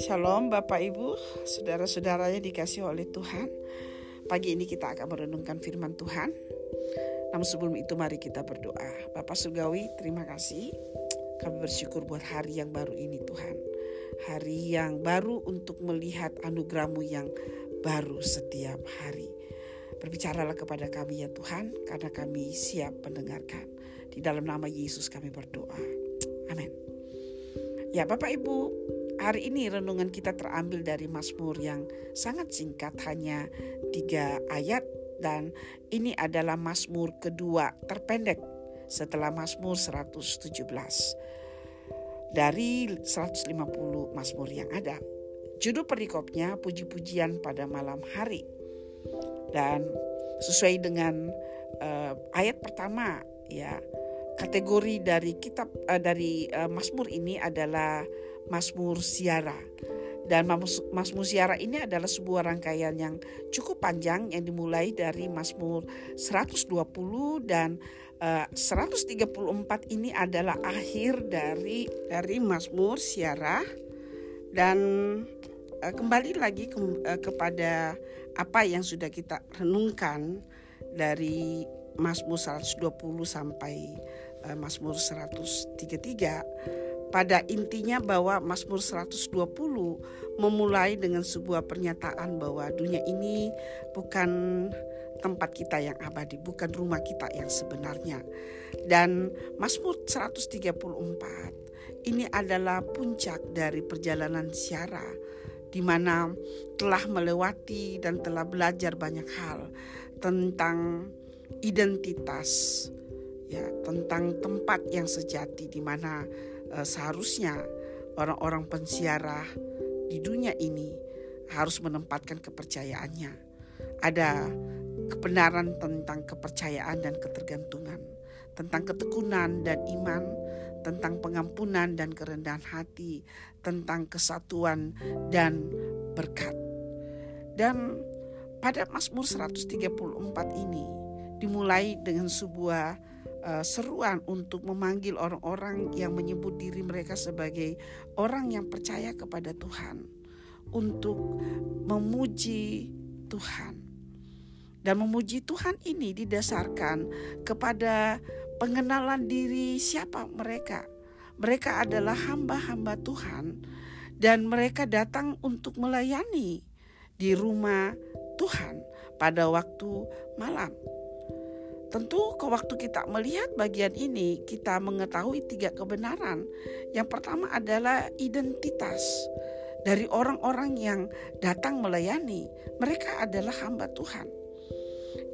Shalom Bapak Ibu, saudara-saudaranya dikasih oleh Tuhan. Pagi ini kita akan merenungkan firman Tuhan. Namun sebelum itu mari kita berdoa. Bapak Surgawi, terima kasih. Kami bersyukur buat hari yang baru ini Tuhan. Hari yang baru untuk melihat anugerahmu yang baru setiap hari. Berbicaralah kepada kami ya Tuhan, karena kami siap mendengarkan. Di dalam nama Yesus kami berdoa. Amin. Ya Bapak Ibu, Hari ini renungan kita terambil dari Mazmur yang sangat singkat hanya tiga ayat dan ini adalah Mazmur kedua terpendek setelah Mazmur 117 dari 150 Mazmur yang ada. Judul perikopnya puji-pujian pada malam hari dan sesuai dengan uh, ayat pertama ya kategori dari kitab uh, dari uh, Mazmur ini adalah Mazmur Siara. Dan Mazmur Siara ini adalah sebuah rangkaian yang cukup panjang yang dimulai dari Mazmur 120 dan uh, eh, 134 ini adalah akhir dari dari Mazmur Siara dan uh, kembali lagi ke, uh, kepada apa yang sudah kita renungkan dari Mazmur 120 sampai uh, Mazmur 133 pada intinya bahwa Mazmur 120 memulai dengan sebuah pernyataan bahwa dunia ini bukan tempat kita yang abadi, bukan rumah kita yang sebenarnya. Dan Mazmur 134 ini adalah puncak dari perjalanan siara di mana telah melewati dan telah belajar banyak hal tentang identitas ya tentang tempat yang sejati di mana uh, seharusnya orang-orang pensiarah di dunia ini harus menempatkan kepercayaannya. Ada kebenaran tentang kepercayaan dan ketergantungan, tentang ketekunan dan iman, tentang pengampunan dan kerendahan hati, tentang kesatuan dan berkat. Dan pada Mazmur 134 ini dimulai dengan sebuah uh, seruan untuk memanggil orang-orang yang menyebut diri mereka sebagai orang yang percaya kepada Tuhan untuk memuji Tuhan. Dan memuji Tuhan ini didasarkan kepada pengenalan diri siapa mereka. Mereka adalah hamba-hamba Tuhan dan mereka datang untuk melayani di rumah Tuhan pada waktu malam. Tentu ke waktu kita melihat bagian ini kita mengetahui tiga kebenaran. Yang pertama adalah identitas dari orang-orang yang datang melayani. Mereka adalah hamba Tuhan.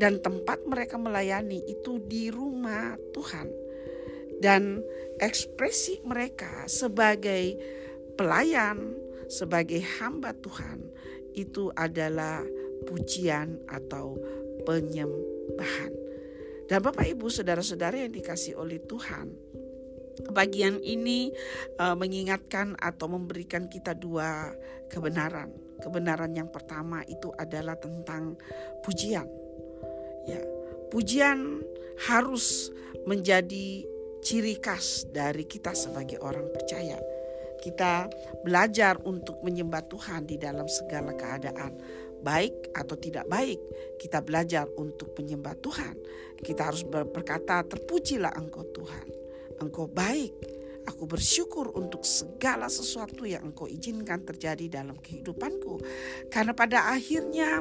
Dan tempat mereka melayani itu di rumah Tuhan. Dan ekspresi mereka sebagai pelayan, sebagai hamba Tuhan itu adalah pujian atau penyembahan. Dan Bapak Ibu saudara-saudara yang dikasih oleh Tuhan, bagian ini uh, mengingatkan atau memberikan kita dua kebenaran. Kebenaran yang pertama itu adalah tentang pujian. Ya, pujian harus menjadi ciri khas dari kita sebagai orang percaya. Kita belajar untuk menyembah Tuhan di dalam segala keadaan baik atau tidak baik, kita belajar untuk menyembah Tuhan. Kita harus berkata, "Terpujilah Engkau, Tuhan. Engkau baik." Aku bersyukur untuk segala sesuatu yang Engkau izinkan terjadi dalam kehidupanku, karena pada akhirnya,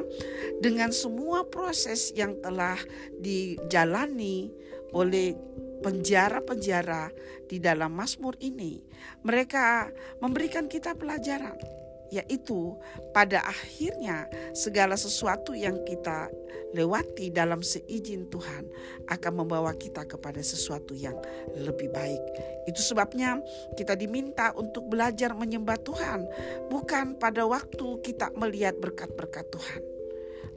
dengan semua proses yang telah dijalani oleh penjara-penjara di dalam Mazmur ini, mereka memberikan kita pelajaran yaitu pada akhirnya segala sesuatu yang kita lewati dalam seizin Tuhan akan membawa kita kepada sesuatu yang lebih baik. Itu sebabnya kita diminta untuk belajar menyembah Tuhan, bukan pada waktu kita melihat berkat-berkat Tuhan.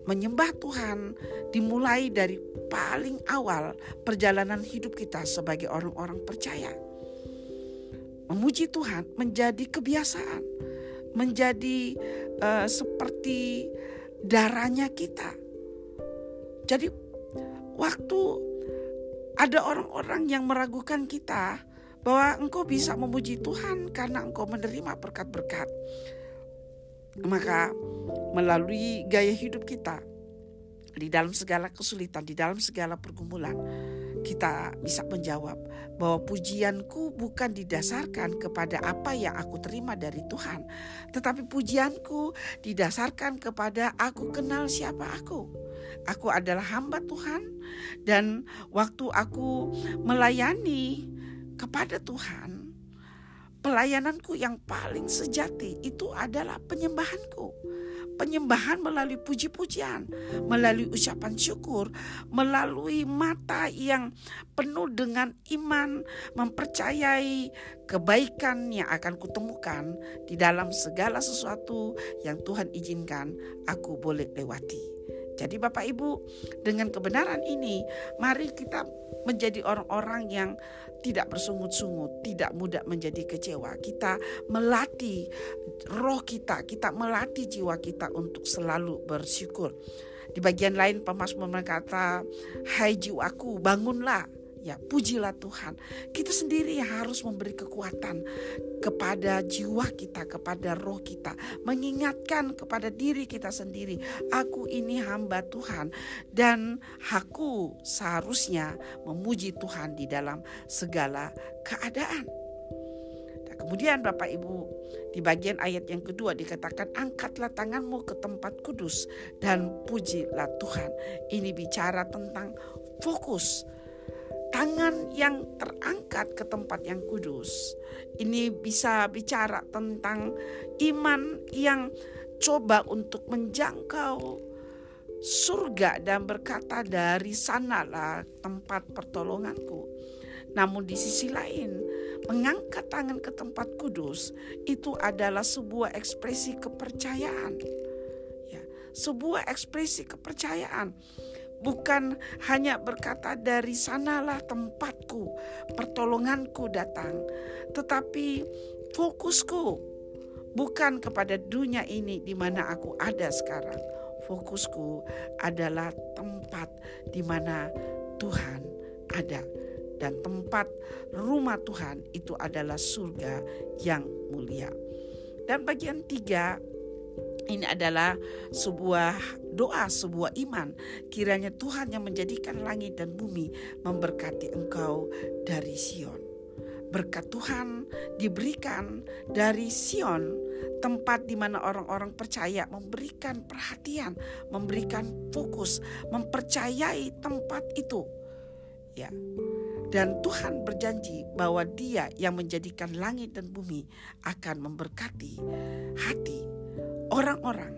Menyembah Tuhan dimulai dari paling awal perjalanan hidup kita sebagai orang-orang percaya. Memuji Tuhan menjadi kebiasaan menjadi uh, seperti darahnya kita. Jadi waktu ada orang-orang yang meragukan kita bahwa engkau bisa memuji Tuhan karena engkau menerima berkat-berkat. Maka melalui gaya hidup kita di dalam segala kesulitan, di dalam segala pergumulan, kita bisa menjawab bahwa pujianku bukan didasarkan kepada apa yang aku terima dari Tuhan, tetapi pujianku didasarkan kepada aku kenal siapa aku. Aku adalah hamba Tuhan, dan waktu aku melayani kepada Tuhan, pelayananku yang paling sejati itu adalah penyembahanku penyembahan melalui puji-pujian, melalui ucapan syukur, melalui mata yang penuh dengan iman, mempercayai kebaikan yang akan kutemukan di dalam segala sesuatu yang Tuhan izinkan aku boleh lewati. Jadi Bapak Ibu, dengan kebenaran ini, mari kita menjadi orang-orang yang tidak bersungut-sungut, tidak mudah menjadi kecewa. Kita melatih roh kita, kita melatih jiwa kita untuk selalu bersyukur. Di bagian lain pemasmur berkata, "Hai jiwaku, bangunlah." Ya, pujilah Tuhan. Kita sendiri harus memberi kekuatan kepada jiwa kita, kepada roh kita, mengingatkan kepada diri kita sendiri, aku ini hamba Tuhan dan aku seharusnya memuji Tuhan di dalam segala keadaan. Kemudian Bapak Ibu, di bagian ayat yang kedua dikatakan angkatlah tanganmu ke tempat kudus dan pujilah Tuhan. Ini bicara tentang fokus tangan yang terangkat ke tempat yang kudus. Ini bisa bicara tentang iman yang coba untuk menjangkau surga dan berkata dari sanalah tempat pertolonganku. Namun di sisi lain, mengangkat tangan ke tempat kudus itu adalah sebuah ekspresi kepercayaan. Ya, sebuah ekspresi kepercayaan bukan hanya berkata dari sanalah tempatku, pertolonganku datang, tetapi fokusku bukan kepada dunia ini di mana aku ada sekarang. Fokusku adalah tempat di mana Tuhan ada dan tempat rumah Tuhan itu adalah surga yang mulia. Dan bagian tiga ini adalah sebuah doa, sebuah iman. Kiranya Tuhan yang menjadikan langit dan bumi memberkati engkau dari Sion. Berkat Tuhan diberikan dari Sion, tempat di mana orang-orang percaya memberikan perhatian, memberikan fokus, mempercayai tempat itu. Ya. Dan Tuhan berjanji bahwa Dia yang menjadikan langit dan bumi akan memberkati hati orang-orang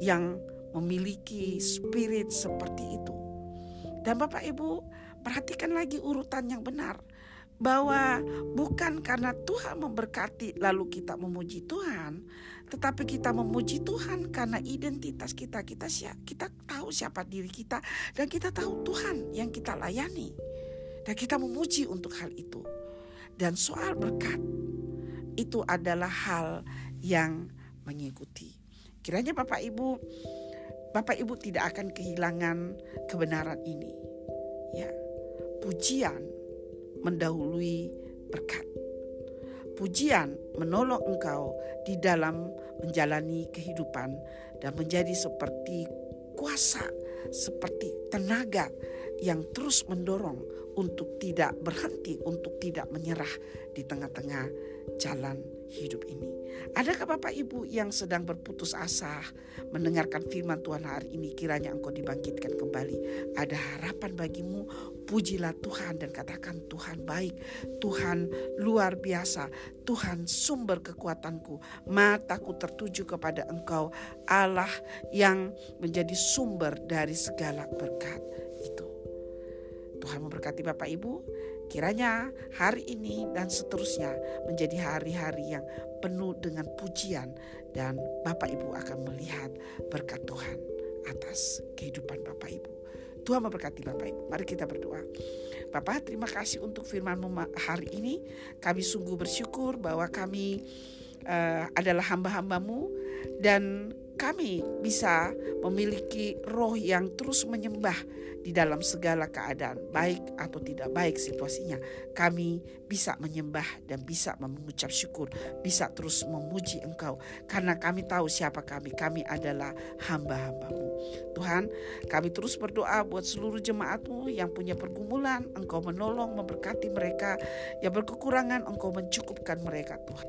yang memiliki spirit seperti itu. Dan Bapak Ibu, perhatikan lagi urutan yang benar bahwa bukan karena Tuhan memberkati lalu kita memuji Tuhan, tetapi kita memuji Tuhan karena identitas kita kita siap, kita tahu siapa diri kita dan kita tahu Tuhan yang kita layani. Dan kita memuji untuk hal itu. Dan soal berkat itu adalah hal yang mengikuti. Kiranya Bapak Ibu Bapak Ibu tidak akan kehilangan kebenaran ini. Ya. Pujian mendahului berkat. Pujian menolong engkau di dalam menjalani kehidupan dan menjadi seperti kuasa, seperti tenaga yang terus mendorong untuk tidak berhenti, untuk tidak menyerah di tengah-tengah jalan hidup ini. Adakah Bapak Ibu yang sedang berputus asa mendengarkan firman Tuhan hari ini kiranya engkau dibangkitkan kembali. Ada harapan bagimu, pujilah Tuhan dan katakan Tuhan baik, Tuhan luar biasa, Tuhan sumber kekuatanku. Mataku tertuju kepada engkau Allah yang menjadi sumber dari segala berkat itu. Tuhan memberkati Bapak Ibu. Kiranya hari ini dan seterusnya menjadi hari-hari yang penuh dengan pujian dan Bapak Ibu akan melihat berkat Tuhan atas kehidupan Bapak Ibu. Tuhan memberkati Bapak Ibu. Mari kita berdoa. Bapak terima kasih untuk firman hari ini. Kami sungguh bersyukur bahwa kami uh, adalah hamba-hambamu dan kami bisa memiliki roh yang terus menyembah di dalam segala keadaan, baik atau tidak baik situasinya. Kami bisa menyembah dan bisa mengucap syukur, bisa terus memuji Engkau, karena kami tahu siapa kami. Kami adalah hamba-hambamu. Tuhan, kami terus berdoa buat seluruh jemaatmu yang punya pergumulan, Engkau menolong, memberkati mereka, yang berkekurangan, Engkau mencukupkan mereka, Tuhan.